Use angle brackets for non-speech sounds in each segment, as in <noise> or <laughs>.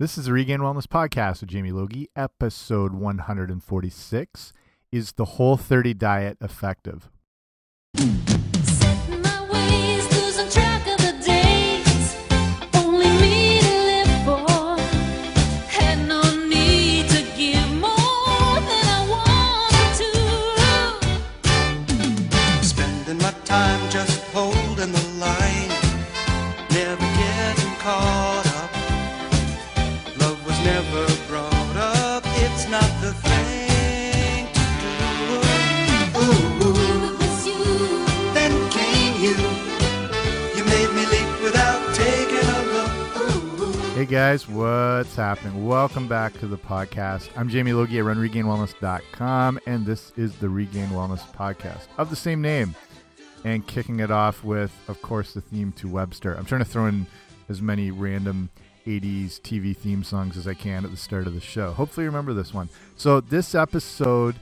This is the Regained Wellness Podcast with Jamie Logie. Episode 146 Is the Whole 30 Diet Effective? Guys, what's happening? Welcome back to the podcast. I'm Jamie Logie at RunRegainWellness.com, and this is the Regained Wellness Podcast of the same name. And kicking it off with, of course, the theme to Webster. I'm trying to throw in as many random 80s TV theme songs as I can at the start of the show. Hopefully, you remember this one. So, this episode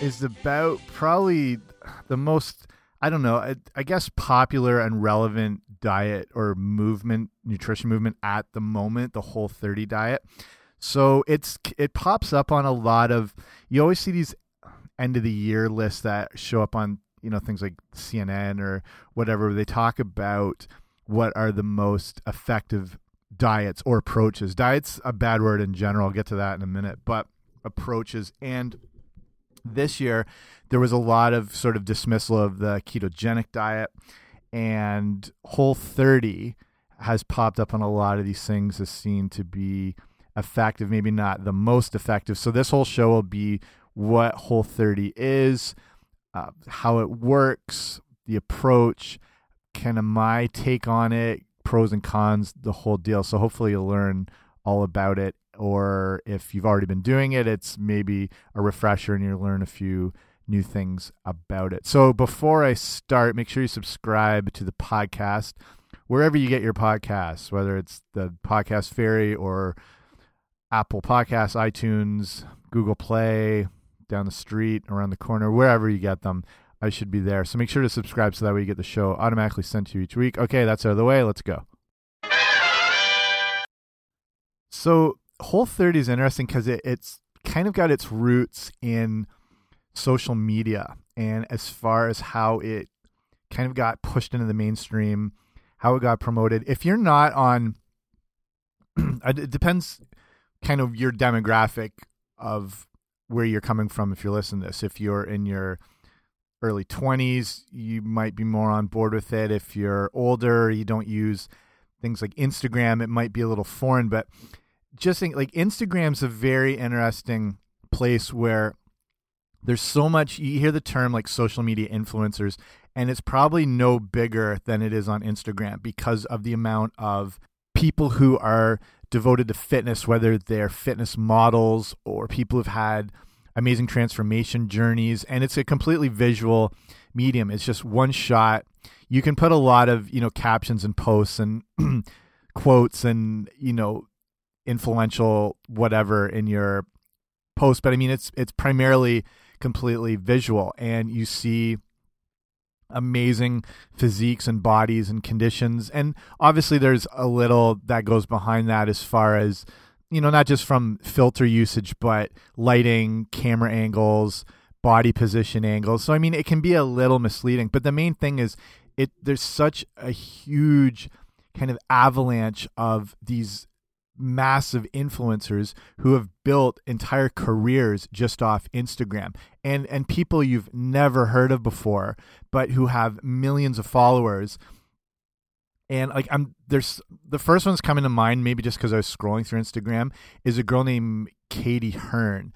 is about probably the most I don't know, I, I guess popular and relevant diet or movement, nutrition movement at the moment, the whole 30 diet. So it's it pops up on a lot of you always see these end of the year lists that show up on, you know, things like CNN or whatever. They talk about what are the most effective diets or approaches. Diets a bad word in general. I'll get to that in a minute, but approaches and this year there was a lot of sort of dismissal of the ketogenic diet and whole 30 has popped up on a lot of these things as seen to be effective maybe not the most effective. So this whole show will be what whole 30 is uh, how it works the approach kind of my take on it pros and cons the whole deal. So hopefully you'll learn all about it or if you've already been doing it it's maybe a refresher and you'll learn a few new things about it. So before i start make sure you subscribe to the podcast wherever you get your podcasts whether it's the podcast fairy or apple podcasts itunes google play down the street around the corner wherever you get them i should be there. So make sure to subscribe so that way you get the show automatically sent to you each week. Okay that's out of the way. Let's go. So Whole 30 is interesting because it, it's kind of got its roots in social media and as far as how it kind of got pushed into the mainstream, how it got promoted. If you're not on, <clears throat> it depends kind of your demographic of where you're coming from if you're listening to this. If you're in your early 20s, you might be more on board with it. If you're older, you don't use things like Instagram, it might be a little foreign, but just think like Instagram's a very interesting place where there's so much you hear the term like social media influencers and it's probably no bigger than it is on Instagram because of the amount of people who are devoted to fitness whether they're fitness models or people who've had amazing transformation journeys. And it's a completely visual medium. It's just one shot. You can put a lot of you know captions and posts and <clears throat> quotes and you know influential whatever in your post. But i mean it's it's primarily completely visual and you see amazing physiques and bodies and conditions. And obviously there's a little that goes behind that as far as you know not just from filter usage but lighting camera angles body position angles. So i mean it can be a little misleading but the main thing is it there's such a huge kind of avalanche of these massive influencers who have built entire careers just off Instagram. And and people you've never heard of before but who have millions of followers. And like I'm there's the first one's coming to mind maybe just cuz I was scrolling through Instagram is a girl named Katie Hearn.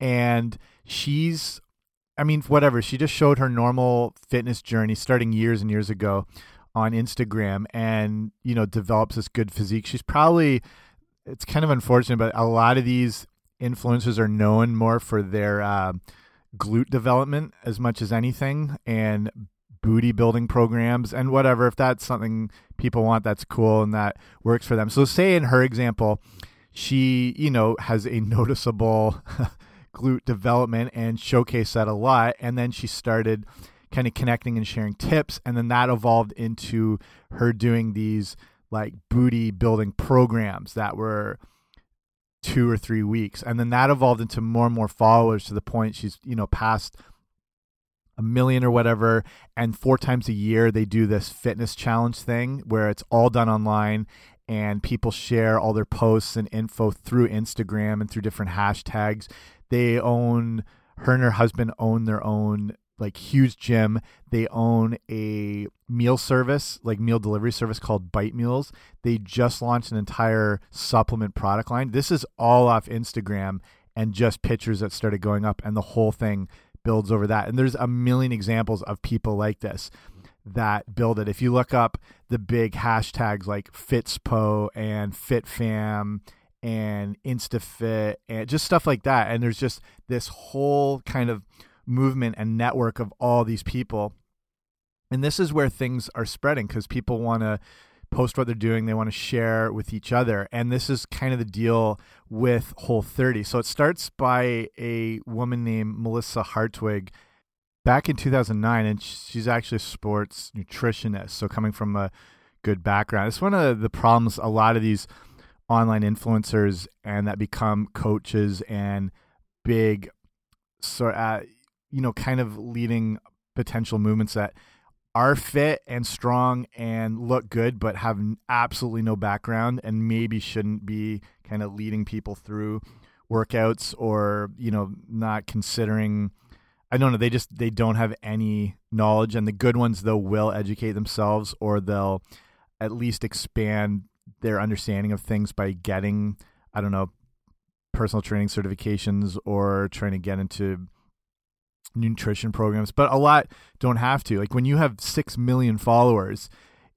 And she's I mean whatever she just showed her normal fitness journey starting years and years ago on Instagram and you know develops this good physique. She's probably it's kind of unfortunate, but a lot of these influencers are known more for their uh, glute development as much as anything and booty building programs and whatever. If that's something people want, that's cool and that works for them. So, say in her example, she, you know, has a noticeable <laughs> glute development and showcase that a lot. And then she started kind of connecting and sharing tips. And then that evolved into her doing these like booty building programs that were two or three weeks, and then that evolved into more and more followers to the point she's you know past a million or whatever and four times a year they do this fitness challenge thing where it's all done online and people share all their posts and info through Instagram and through different hashtags. They own her and her husband own their own like huge gym. They own a meal service, like meal delivery service called Bite Meals. They just launched an entire supplement product line. This is all off Instagram and just pictures that started going up and the whole thing builds over that. And there's a million examples of people like this that build it. If you look up the big hashtags like Fitspo and FitFam and InstaFit and just stuff like that, and there's just this whole kind of movement and network of all these people. And this is where things are spreading because people want to post what they're doing, they want to share with each other. And this is kind of the deal with Whole 30. So it starts by a woman named Melissa Hartwig back in 2009 and she's actually a sports nutritionist so coming from a good background it's one of the problems a lot of these online influencers and that become coaches and big so uh, you know kind of leading potential movements that are fit and strong and look good but have absolutely no background and maybe shouldn't be kind of leading people through workouts or you know not considering I don't know. They just they don't have any knowledge, and the good ones though will educate themselves, or they'll at least expand their understanding of things by getting I don't know personal training certifications or trying to get into nutrition programs. But a lot don't have to. Like when you have six million followers,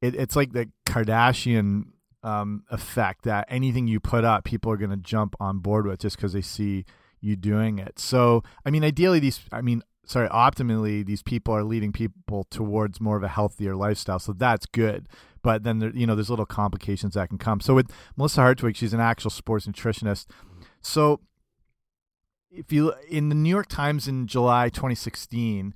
it, it's like the Kardashian um, effect that anything you put up, people are going to jump on board with just because they see you doing it. So, I mean, ideally, these, I mean, sorry, optimally, these people are leading people towards more of a healthier lifestyle. So that's good. But then, there, you know, there's little complications that can come. So with Melissa Hartwig, she's an actual sports nutritionist. So if you, in the New York Times in July 2016,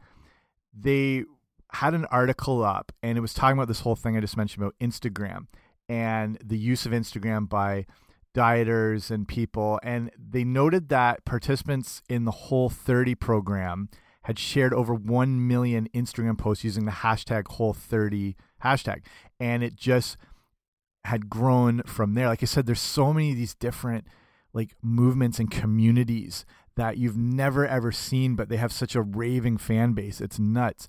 they had an article up and it was talking about this whole thing I just mentioned about Instagram and the use of Instagram by dieters and people. And they noted that participants in the Whole 30 program had shared over 1 million Instagram posts using the hashtag Whole 30 hashtag. And it just had grown from there. Like I said, there's so many of these different like movements and communities that you've never ever seen, but they have such a raving fan base. It's nuts.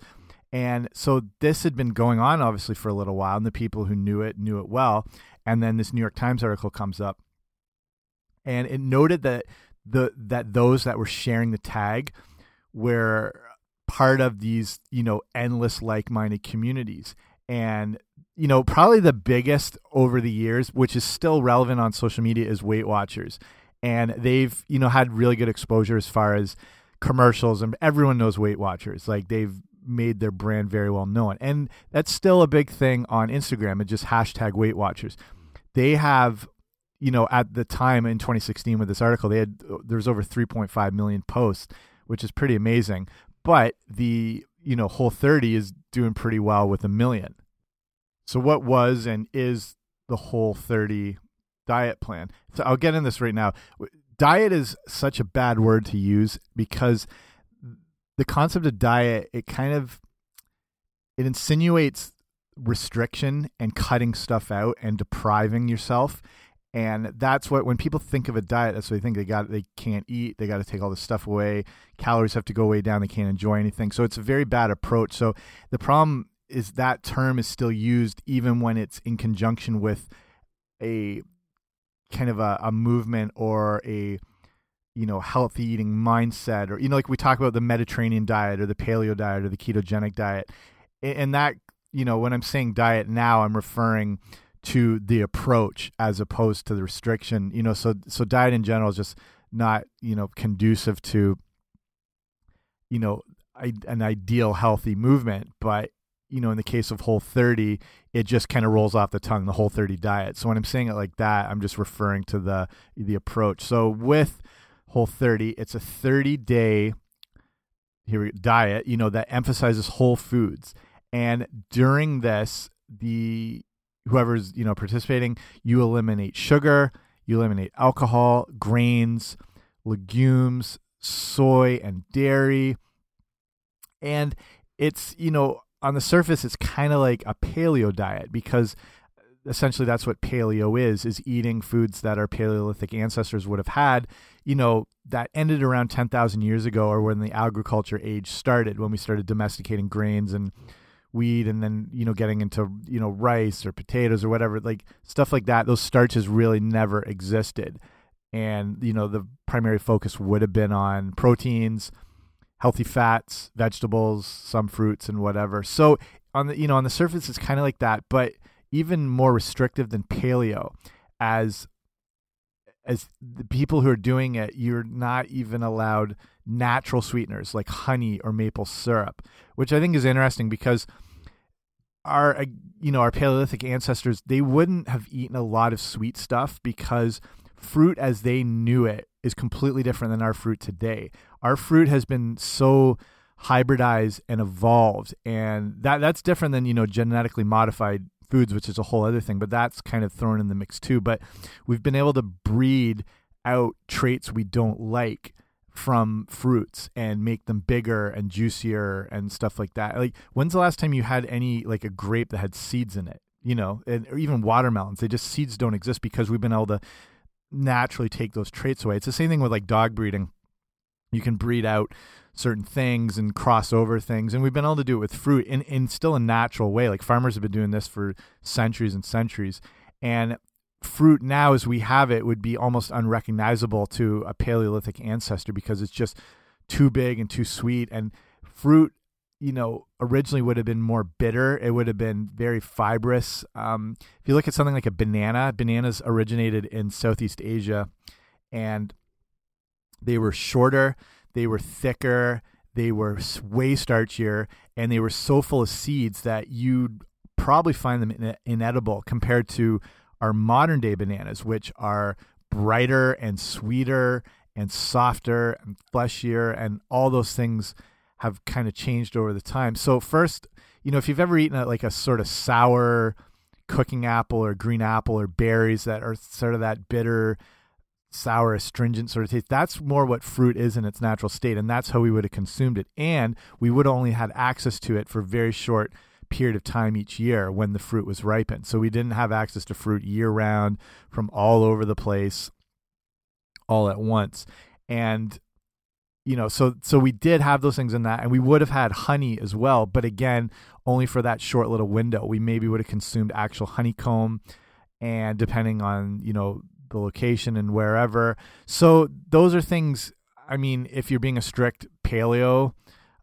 And so this had been going on obviously for a little while, and the people who knew it knew it well. And then this New York Times article comes up, and it noted that the that those that were sharing the tag were part of these you know endless like-minded communities and you know probably the biggest over the years which is still relevant on social media is weight watchers and they've you know had really good exposure as far as commercials and everyone knows weight watchers. Like they've made their brand very well known. And that's still a big thing on instagram and just hashtag weight watchers. They have you know at the time in 2016 with this article they had there was over 3.5 million posts which is pretty amazing. But the you know whole 30 is doing pretty well with a million. So what was and is the whole 30 diet plan. So i'll get in this right now. Diet is such a bad word to use because the concept of diet it kind of it insinuates restriction and cutting stuff out and depriving yourself. And that's what when people think of a diet that's what they think. They got they can't eat. They got to take all this stuff away. Calories have to go way down. They can't enjoy anything. So it's a very bad approach. So the problem is that term is still used even when it's in conjunction with a kind of a, a movement or a you know healthy eating mindset or you know like we talk about the mediterranean diet or the paleo diet or the ketogenic diet. And that you know when i'm saying diet now i'm referring to the approach as opposed to the restriction you know so so diet in general is just not you know conducive to you know an ideal healthy movement but you know in the case of whole 30 it just kind of rolls off the tongue the whole 30 diet. So when i'm saying it like that i'm just referring to the the approach. So with whole 30 it's a 30 day here we, diet you know that emphasizes whole foods. And during this the whoever's you know participating you eliminate sugar you eliminate alcohol, grains, legumes, soy, and dairy. And it's, you know, on the surface, it's kind of like a paleo diet because essentially that's what paleo is is eating foods that our paleolithic ancestors would have had you know that ended around 10,000 years ago or when the agriculture age started when we started domesticating grains and wheat and then you know getting into you know rice or potatoes or whatever like stuff like that. Those starches really never existed. And you know the primary focus would have been on proteins healthy fats vegetables some fruits and whatever. So on the you know on the surface it's kind of like that but even more restrictive than paleo. As as the people who are doing it you're not even allowed natural sweeteners like honey or maple syrup which i think is interesting because our uh, you know our paleolithic ancestors they wouldn't have eaten a lot of sweet stuff because fruit as they knew it is completely different than our fruit today. Our fruit has been so hybridized and evolved and that that's different than you know genetically modified foods which is a whole other thing but that's kind of thrown in the mix too. But we've been able to breed out traits we don't like from fruits and make them bigger and juicier and stuff like that. Like when's the last time you had any like a grape that had seeds in it you know and or even watermelons? They just seeds don't exist because we've been able to naturally take those traits away. It's the same thing with like dog breeding. You can breed out certain things and cross over things and we've been able to do it with fruit in, in still a natural way. Like farmers have been doing this for centuries and centuries and fruit now as we have it would be almost unrecognizable to a paleolithic ancestor because it's just too big and too sweet and fruit you know originally would have been more bitter. It would have been very fibrous. Um, if you look at something like a banana bananas originated in southeast asia and they were shorter they were thicker they were way starchier and they were so full of seeds that you'd probably find them in inedible compared to our modern day bananas which are brighter and sweeter and softer and fleshier and all those things have kind of changed over the time. So first you know if you've ever eaten a, like a sort of sour cooking apple or green apple or berries that are sort of that bitter sour astringent sort of taste that's more what fruit is in its natural state and that's how we would have consumed it. And we would only had access to it for very short period of time each year when the fruit was ripened. So we didn't have access to fruit year round from all over the place all at once. And you know so so we did have those things in that and we would have had honey as well but again only for that short little window. We maybe would have consumed actual honeycomb and depending on you know the location and wherever. So those are things i mean if you're being a strict paleo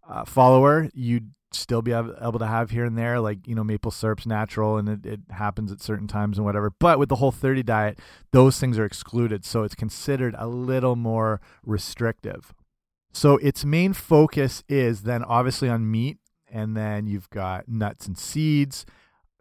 uh, follower you'd still be able to have here and there like you know maple syrup's natural and it, it happens at certain times and whatever. But with the whole 30 diet those things are excluded so it's considered a little more restrictive so its main focus is then obviously on meat, and then you've got nuts and seeds,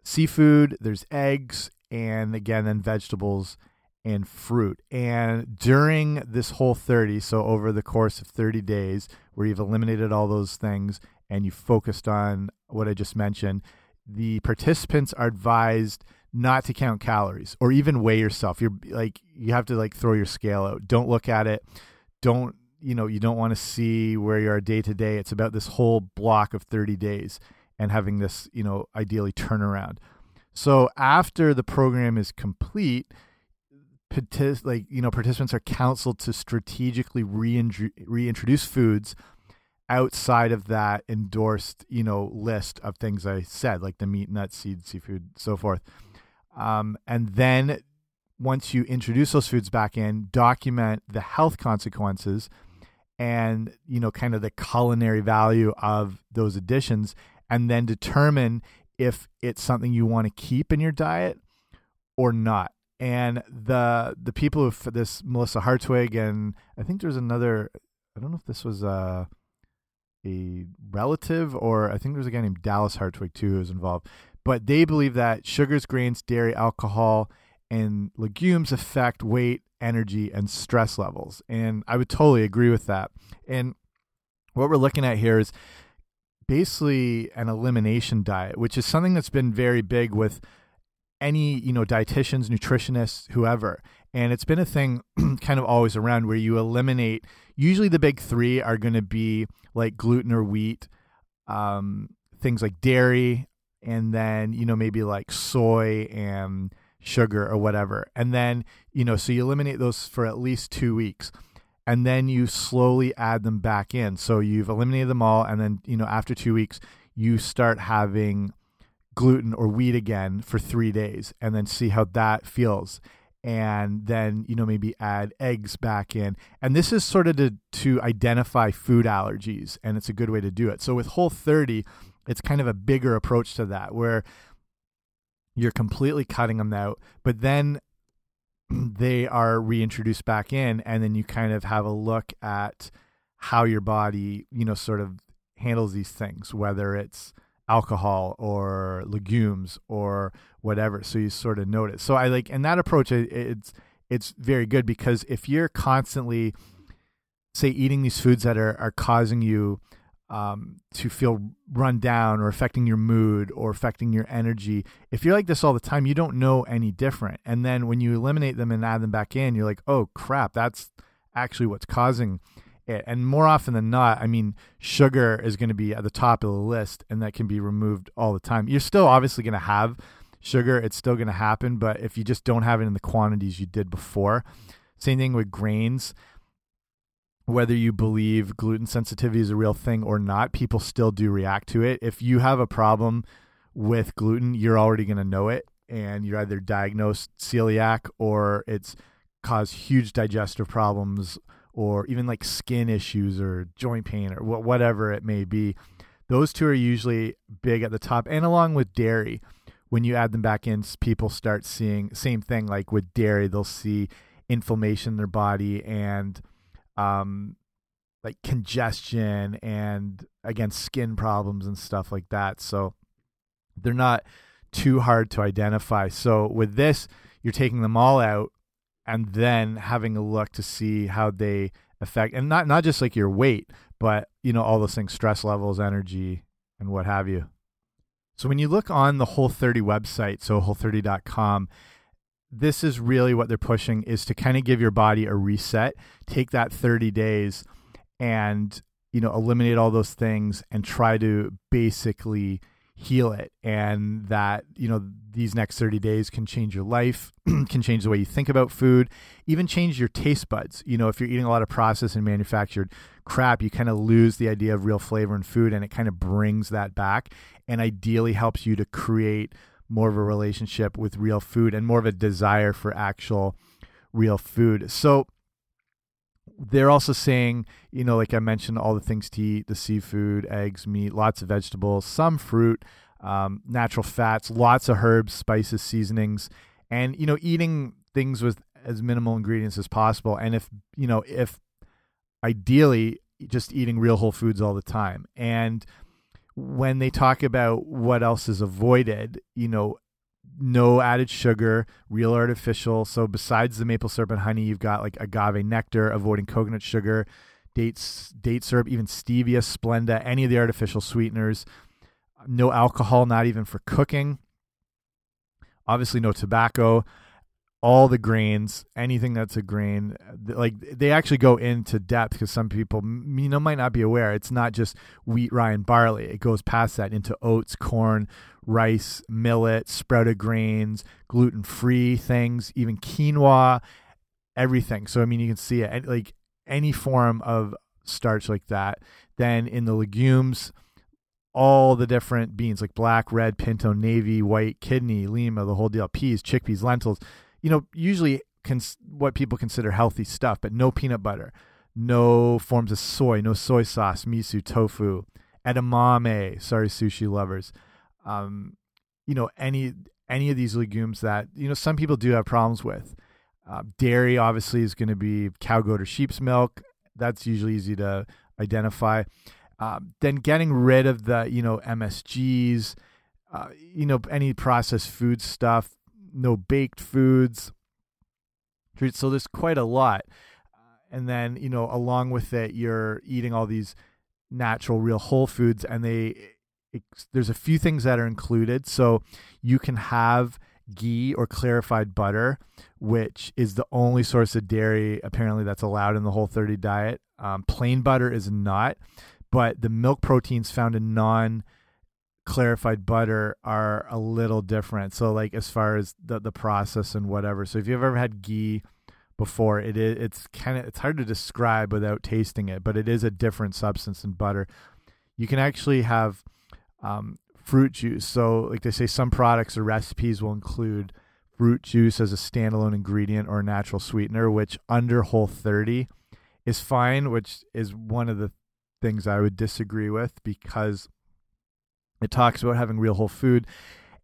seafood, there's eggs, and again, then vegetables and fruit. And during this whole 30, so over the course of 30 days, where you've eliminated all those things and you focused on what I just mentioned, the participants are advised not to count calories or even weigh yourself. You're like, you have to like throw your scale out. Don't look at it. Don't you know you don't want to see where you are day to day. It's about this whole block of 30 days and having this you know ideally turnaround. So after the program is complete like you know participants are counseled to strategically reintro- reintroduce foods outside of that endorsed you know list of things i said like the meat nuts seeds seafood so forth. Um, and then once you introduce those foods back in document the health consequences and you know kind of the culinary value of those additions and then determine if it's something you want to keep in your diet or not. And the the people who this Melissa Hartwig and I think there's another I don't know if this was a a relative or I think there's a guy named Dallas Hartwig too who's involved. But they believe that sugars grains dairy alcohol and legumes affect weight energy and stress levels. And I would totally agree with that. And what we're looking at here is basically an elimination diet, which is something that's been very big with any, you know, dietitians, nutritionists, whoever. and it's been a thing <clears throat> kind of always around where you eliminate. Usually, the big three are going to be like gluten or wheat, um, things like dairy, and then you know maybe like soy and sugar or whatever. And then you know, so you eliminate those for at least two weeks and then you slowly add them back in. So you've eliminated them all, and then you know after two weeks you start having gluten or wheat again for three days, and then see how that feels. And then you know maybe add eggs back in, and this is sort of to to identify food allergies, and it's a good way to do it. So with Whole 30, it's kind of a bigger approach to that, where you're completely cutting them out, but then <clears throat> they are reintroduced back in and then you kind of have a look at how your body you know sort of handles these things whether it's alcohol or legumes or whatever. So you sort of notice. So i like and that approach it's it's very good because if you're constantly say eating these foods that are are causing you um, to feel run down or affecting your mood or affecting your energy. If you're like this all the time, you don't know any different. And then when you eliminate them and add them back in, you're like, oh crap, that's actually what's causing it. And more often than not, I mean, sugar is going to be at the top of the list and that can be removed all the time. You're still obviously going to have sugar, it's still going to happen, but if you just don't have it in the quantities you did before, same thing with grains whether you believe gluten sensitivity is a real thing or not, people still do react to it. If you have a problem with gluten, you're already going to know it, and you're either diagnosed celiac or it's caused huge digestive problems or even like skin issues or joint pain or wh whatever it may be. Those two are usually big at the top, and along with dairy. When you add them back in, people start seeing same thing. Like with dairy, they'll see inflammation in their body and um like congestion and again skin problems and stuff like that. So they're not too hard to identify. So with this you're taking them all out and then having a look to see how they affect and not not just like your weight but you know all those things stress levels energy and what have you. So when you look on the whole 30 website so whole30.com this is really what they're pushing is to kind of give your body a reset take that 30 days and you know eliminate all those things and try to basically heal it. And that you know these next 30 days can change your life <clears throat> can change the way you think about food even change your taste buds. You know if you're eating a lot of processed and manufactured crap you kind of lose the idea of real flavor in food and it kind of brings that back and ideally helps you to create more of a relationship with real food and more of a desire for actual real food. So they're also saying, you know, like I mentioned, all the things to eat the seafood, eggs, meat, lots of vegetables, some fruit, um, natural fats, lots of herbs, spices, seasonings, and, you know, eating things with as minimal ingredients as possible. And if, you know, if ideally just eating real whole foods all the time. And, when they talk about what else is avoided, you know, no added sugar, real artificial. So besides the maple syrup and honey, you've got like agave nectar, avoiding coconut sugar, dates, date syrup, even stevia, Splenda, any of the artificial sweeteners. No alcohol, not even for cooking. Obviously, no tobacco. All the grains, anything that's a grain, like they actually go into depth because some people, you know, might not be aware. It's not just wheat, rye, and barley. It goes past that into oats, corn, rice, millet, sprouted grains, gluten free things, even quinoa, everything. So I mean, you can see it like any form of starch like that. Then in the legumes, all the different beans like black, red, pinto, navy, white, kidney, lima, the whole deal, peas, chickpeas, lentils. You know, usually what people consider healthy stuff, but no peanut butter, no forms of soy, no soy sauce, miso, tofu, edamame. Sorry, sushi lovers um, you know any any of these legumes that you know some people do have problems with. Uh, dairy obviously is going to be cow, goat, or sheep's milk. That's usually easy to identify. Um, then getting rid of the you know MSGs, uh, you know any processed food stuff, no baked foods. So there's quite a lot, and then you know along with it, you're eating all these natural, real whole foods, and they there's a few things that are included. So you can have ghee or clarified butter, which is the only source of dairy apparently that's allowed in the Whole 30 diet. Um, plain butter is not, but the milk proteins found in non clarified butter are a little different. So like as far as the the process and whatever. So if you've ever had ghee before, it is it's kind of it's hard to describe without tasting it, but it is a different substance than butter. You can actually have um, fruit juice. So like they say, some products or recipes will include fruit juice as a standalone ingredient or natural sweetener, which under Whole 30 is fine, which is one of the things I would disagree with because it talks about having real whole food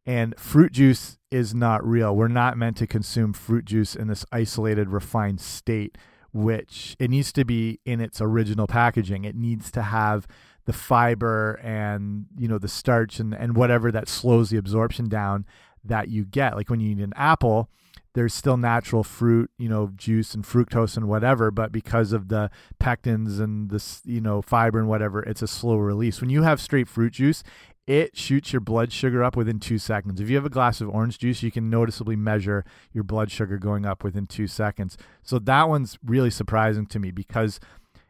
and fruit juice is not real. We're not meant to consume fruit juice in this isolated, refined state, which it needs to be in its original packaging. It needs to have the fiber and you know the starch and and whatever that slows the absorption down that you get. Like when you eat an apple, there's still natural fruit, you know, juice and fructose and whatever, but because of the pectins and this, you know, fiber and whatever, it's a slow release. When you have straight fruit juice, it shoots your blood sugar up within two seconds. If you have a glass of orange juice, you can noticeably measure your blood sugar going up within two seconds. So that one's really surprising to me because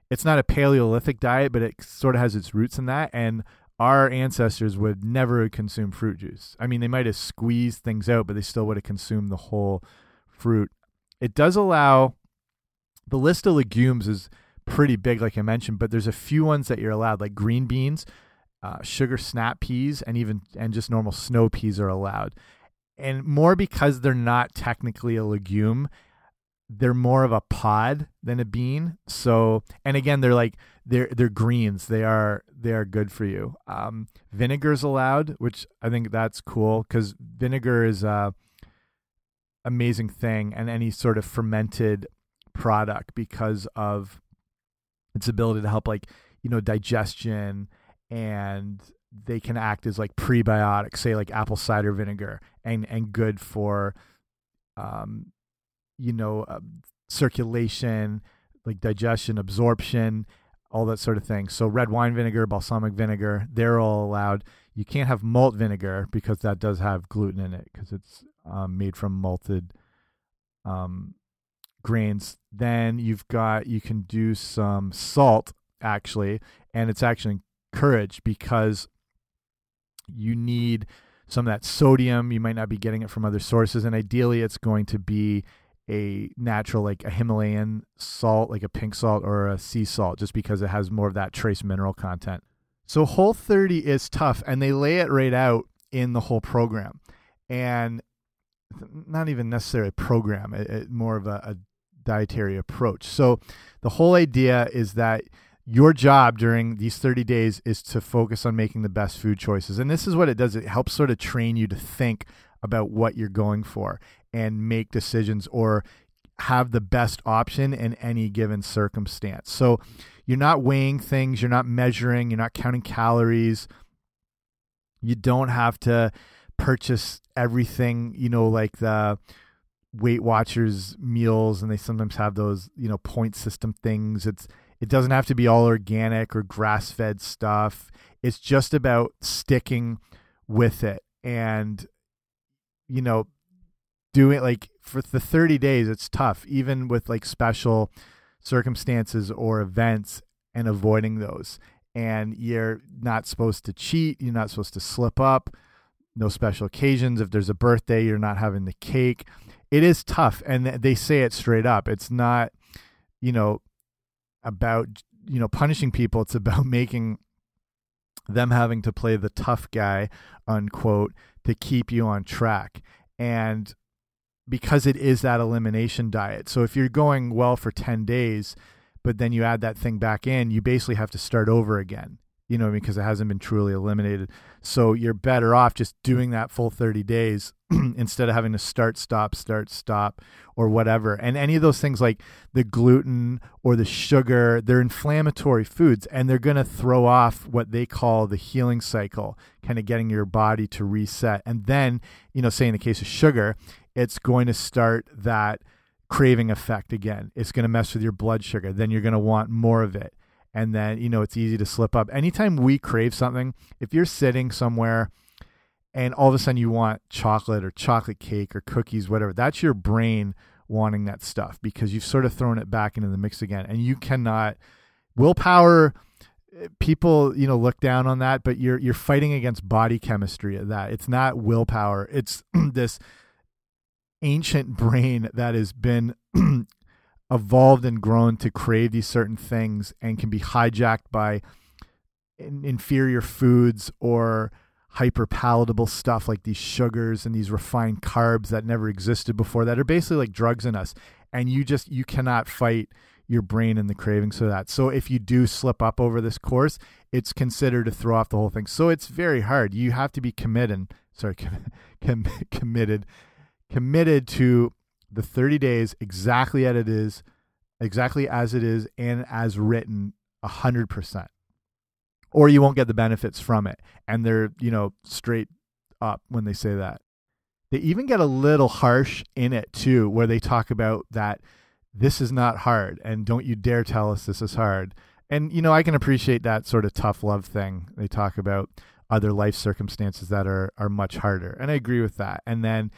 it's not a Paleolithic diet, but it sort of has its roots in that. And our ancestors would never consume fruit juice. I mean, they might have squeezed things out, but they still would have consumed the whole fruit. It does allow the list of legumes is pretty big, like I mentioned, but there's a few ones that you're allowed, like green beans uh, sugar snap peas and even and just normal snow peas are allowed. And more because they're not technically a legume they're more of a pod than a bean. So and again they're like they're they're greens. They are they are good for you. Um vinegar's allowed which i think that's cool because vinegar is a amazing thing and any sort of fermented product because of its ability to help like you know digestion and they can act as like prebiotics, say like apple cider vinegar, and and good for, um, you know, uh, circulation, like digestion, absorption, all that sort of thing. So red wine vinegar, balsamic vinegar, they're all allowed. You can't have malt vinegar because that does have gluten in it because it's um, made from malted um, grains. Then you've got you can do some salt actually, and it's actually courage because you need some of that sodium. You might not be getting it from other sources, and ideally, it's going to be a natural, like a Himalayan salt, like a pink salt or a sea salt, just because it has more of that trace mineral content. So, Whole 30 is tough, and they lay it right out in the whole program. And not even necessarily a program, it, it, more of a, a dietary approach. So, the whole idea is that your job during these 30 days is to focus on making the best food choices. And this is what it does it helps sort of train you to think about what you're going for and make decisions or have the best option in any given circumstance. So you're not weighing things, you're not measuring, you're not counting calories. You don't have to purchase everything, you know, like the Weight Watchers meals and they sometimes have those, you know, point system things. It's it doesn't have to be all organic or grass fed stuff. It's just about sticking with it and, you know, doing like for the 30 days, it's tough, even with like special circumstances or events and avoiding those. And you're not supposed to cheat. You're not supposed to slip up. No special occasions. If there's a birthday, you're not having the cake. It is tough. And they say it straight up. It's not, you know, about you know punishing people it's about <laughs> making them having to play the tough guy unquote to keep you on track. And because it is that elimination diet so if you're going well for 10 days but then you add that thing back in you basically have to start over again you know because it hasn't been truly eliminated. So you're better off just doing that full 30 days <clears throat> instead of having to start stop start stop or whatever. And any of those things like the gluten or the sugar they're inflammatory foods and they're going to throw off what they call the healing cycle kind of getting your body to reset. And then you know say in the case of sugar it's going to start that craving effect again. It's going to mess with your blood sugar. Then you're going to want more of it and then you know it's easy to slip up anytime we crave something if you're sitting somewhere and all of a sudden you want chocolate or chocolate cake or cookies, whatever. That's your brain wanting that stuff because you've sort of thrown it back into the mix again, and you cannot willpower. eh, People, you know, look down on that, but you're you're fighting against body chemistry of that. It's not willpower. It's <clears throat> this ancient brain that has been <clears throat> evolved and grown to crave these certain things and can be hijacked by inferior foods or hyper palatable stuff like these sugars and these refined carbs that never existed before that are basically like drugs in us. And you just you cannot fight your brain and the cravings for that. So if you do slip up over this course it's considered to throw off the whole thing. So it's very hard. You have to be committed sorry <laughs> com, com, committed committed to the 30 days exactly as it is exactly as it is and as written 100% or you won't get the benefits from it and they're you know straight up when they say that. They even get a little harsh in it too where they talk about that this is not hard and don't you dare tell us this is hard. And you know i can appreciate that sort of tough love thing they talk about other life circumstances that are are much harder. And i agree with that. And then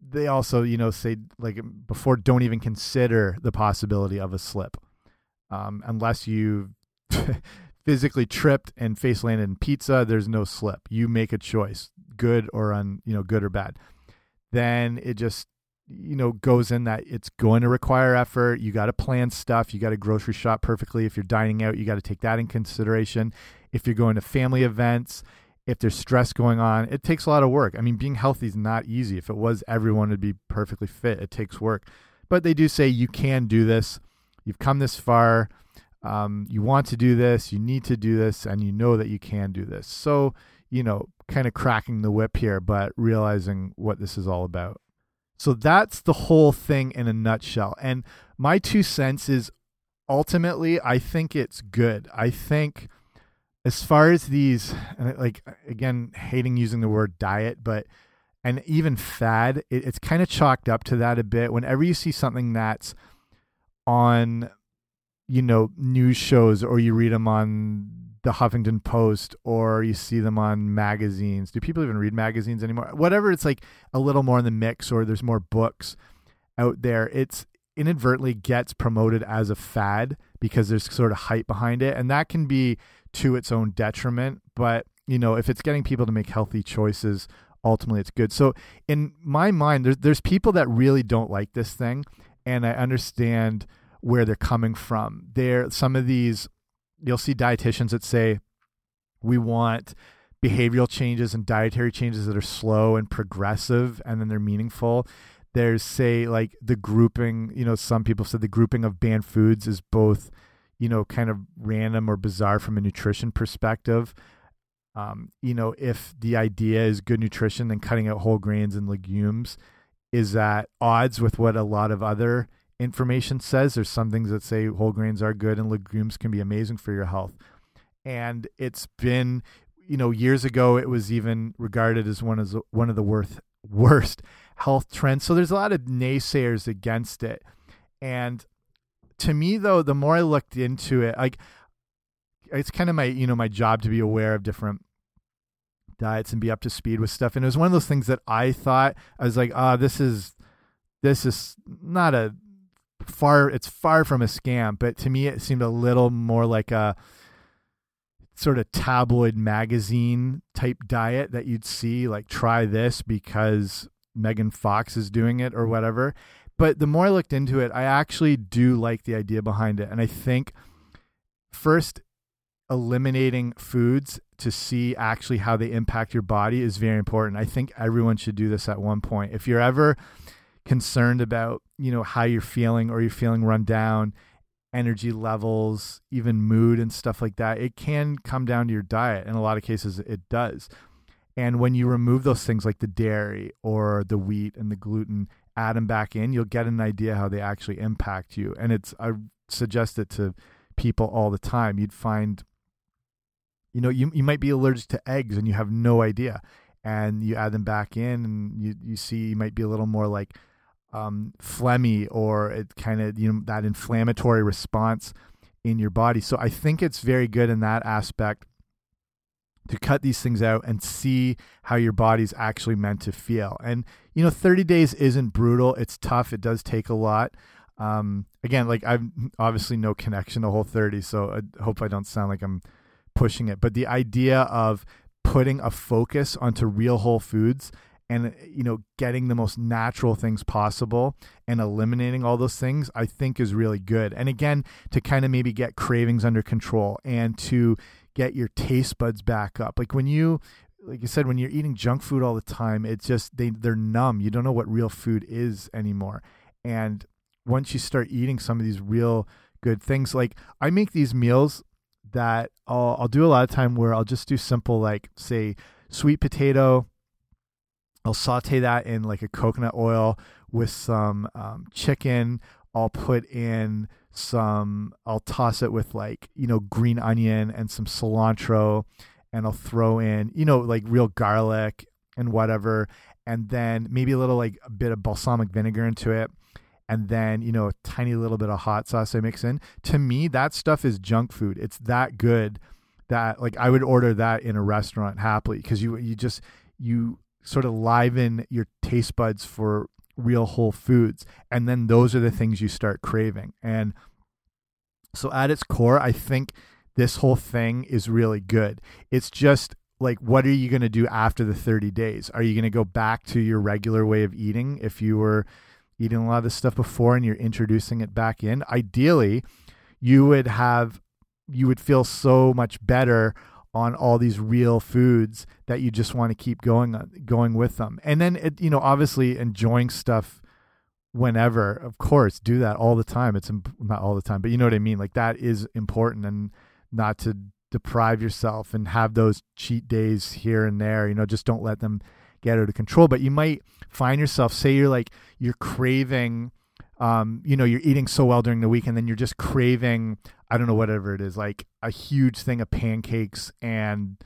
they also you know say like before don't even consider the possibility of a slip um, unless you <laughs> physically tripped and face landed in pizza there's no slip. You make a choice good or un you know good or bad. Then it just you know goes in that it's going to require effort. You got to plan stuff. You got to grocery shop perfectly. If you're dining out you got to take that in consideration. If you're going to family events if there's stress going on it takes a lot of work. I mean being healthy is not easy. If it was everyone would be perfectly fit. It takes work. But they do say you can do this. You've come this far. Um, you want to do this. You need to do this. And you know that you can do this. So you know kind of cracking the whip here but realizing what this is all about. So that's the whole thing in a nutshell. And my two cents is ultimately, I think it's good. I think as far as these, like, again, hating using the word diet, but, and even fad, it, it's kind of chalked up to that a bit. Whenever you see something that's on, you know, news shows or you read them on the Huffington Post or you see them on magazines. Do people even read magazines anymore? Whatever, it's like a little more in the mix or there's more books out there. It's inadvertently gets promoted as a fad because there's sort of hype behind it. And that can be to its own detriment. But, you know, if it's getting people to make healthy choices, ultimately it's good. So in my mind, there's, there's people that really don't like this thing. And I understand where they're coming from. There, some of these you'll see dietitians that say we want behavioral changes and dietary changes that are slow and progressive and then they're meaningful there's say like the grouping you know some people said the grouping of banned foods is both you know kind of random or bizarre from a nutrition perspective um, you know if the idea is good nutrition then cutting out whole grains and legumes is at odds with what a lot of other information says. There's some things that say whole grains are good and legumes can be amazing for your health. And it's been, you know, years ago it was even regarded as one of the, one of the worst worst health trends. So there's a lot of naysayers against it. And to me though, the more I looked into it, like it's kind of my, you know, my job to be aware of different diets and be up to speed with stuff. And it was one of those things that I thought I was like, ah, oh, this is this is not a far it's far from a scam but to me it seemed a little more like a sort of tabloid magazine type diet that you'd see like try this because Megan Fox is doing it or whatever but the more I looked into it I actually do like the idea behind it. And I think first eliminating foods to see actually how they impact your body is very important. I think everyone should do this at one point. If you're ever concerned about you know how you're feeling or you're feeling run down energy levels even mood and stuff like that it can come down to your diet. In a lot of cases it does. And when you remove those things like the dairy or the wheat and the gluten add them back in you'll get an idea how they actually impact you. And it's i suggest it to people all the time. You'd find you know you, you might be allergic to eggs and you have no idea. And you add them back in and you, you see you might be a little more like um, phlegmy or it kind of you know that inflammatory response in your body. So I think it's very good in that aspect to cut these things out and see how your body's actually meant to feel. And you know, 30 days isn't brutal. It's tough. It does take a lot. Um, again, like I've obviously no connection to whole 30, so I hope I don't sound like I'm pushing it. But the idea of putting a focus onto real whole foods and you know getting the most natural things possible and eliminating all those things i think is really good and again to kind of maybe get cravings under control and to get your taste buds back up. Like when you like you said when you're eating junk food all the time it's just they they're numb. You don't know what real food is anymore. And once you start eating some of these real good things like i make these meals that I'll, I'll do a lot of time where i'll just do simple like say sweet potato. I'll saute that in like a coconut oil with some um, chicken. I'll put in some, I'll toss it with like, you know, green onion and some cilantro. And I'll throw in, you know, like real garlic and whatever. And then maybe a little like a bit of balsamic vinegar into it. And then, you know, a tiny little bit of hot sauce I mix in. To me, that stuff is junk food. It's that good that like I would order that in a restaurant happily because you you just you sort of liven your taste buds for real whole foods. And then those are the things you start craving. And so at its core i think this whole thing is really good. It's just like what are you going to do after the 30 days? Are you going to go back to your regular way of eating if you were eating a lot of this stuff before and you're introducing it back in? Ideally you would have you would feel so much better on all these real foods that you just want to keep going going with them. And then it, you know, obviously enjoying stuff whenever, of course, do that all the time. It's not all the time, but you know what I mean? Like that is important and not to deprive yourself and have those cheat days here and there, you know, just don't let them get out of control, but you might find yourself say you're like you're craving um, you know, you're eating so well during the week and then you're just craving, I don't know, whatever it is, like a huge thing of pancakes and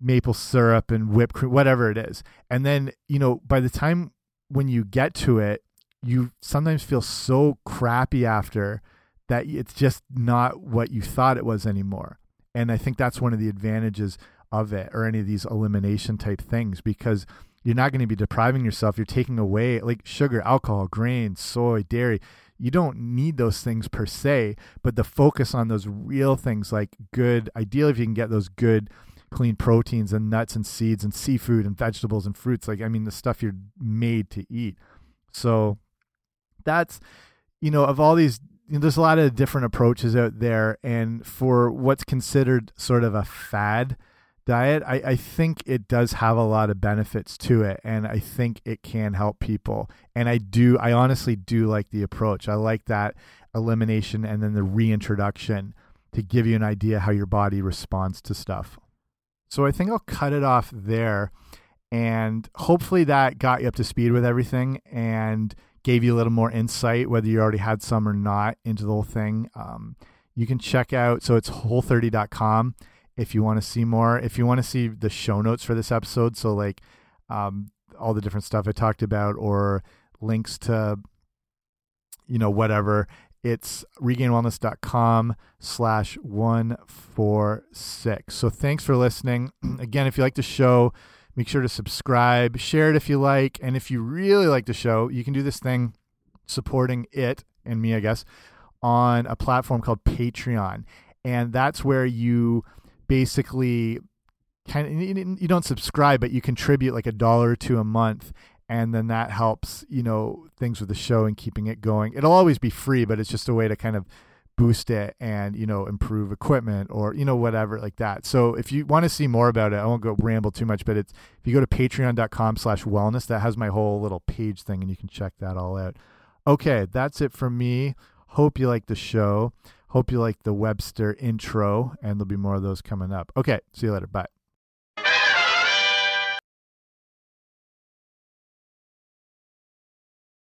maple syrup and whipped cream, whatever it is. And then, you know, by the time when you get to it, you sometimes feel so crappy after that it's just not what you thought it was anymore. And I think that's one of the advantages of it or any of these elimination type things because you're not going to be depriving yourself. You're taking away like sugar, alcohol, grain, soy, dairy. You don't need those things per se, but the focus on those real things like good, ideally, if you can get those good, clean proteins and nuts and seeds and seafood and vegetables and fruits, like, I mean, the stuff you're made to eat. So that's, you know, of all these, you know, there's a lot of different approaches out there. And for what's considered sort of a fad, diet, I, I think it does have a lot of benefits to it. And I think it can help people. And I do, I honestly do like the approach. I like that elimination and then the reintroduction to give you an idea how your body responds to stuff. So I think I'll cut it off there. And hopefully that got you up to speed with everything and gave you a little more insight, whether you already had some or not, into the whole thing. Um, you can check out, so it's whole30.com if you want to see more. If you want to see the show notes for this episode, so like um, all the different stuff I talked about or links to, you know, whatever, it's regainedwellness.com slash 146. So thanks for listening. <clears throat> Again, if you like the show, make sure to subscribe, share it if you like. And if you really like the show, you can do this thing supporting it and me, I guess, on a platform called Patreon. And that's where you basically kind of you don't subscribe but you contribute like a dollar two a month and then that helps you know things with the show and keeping it going. It'll always be free but it's just a way to kind of boost it and you know improve equipment or you know whatever like that. So if you want to see more about it i won't go ramble too much but it's if you go to patreon.com slash wellness that has my whole little page thing and you can check that all out. Okay that's it for me. Hope you like the show Hope you like the Webster intro, and there'll be more of those coming up. Okay, see you later. Bye.